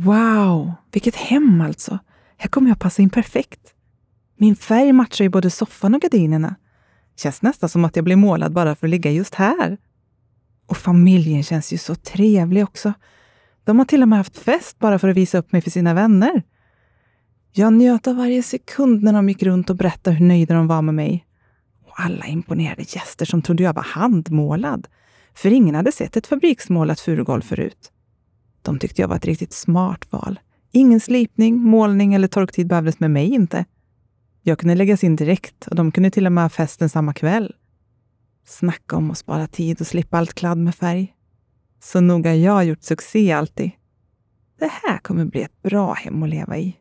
Wow, vilket hem alltså! Här kommer jag passa in perfekt. Min färg matchar ju både soffan och gardinerna. Känns nästan som att jag blir målad bara för att ligga just här. Och familjen känns ju så trevlig också. De har till och med haft fest bara för att visa upp mig för sina vänner. Jag njöt av varje sekund när de gick runt och berättade hur nöjda de var med mig. Och alla imponerade gäster som trodde jag var handmålad. För ingen hade sett ett fabriksmålat furugolv förut. De tyckte jag var ett riktigt smart val. Ingen slipning, målning eller torktid behövdes med mig inte. Jag kunde läggas in direkt och de kunde till och med ha festen samma kväll. Snacka om att spara tid och slippa allt kladd med färg. Så nog har jag gjort succé alltid. Det här kommer bli ett bra hem att leva i.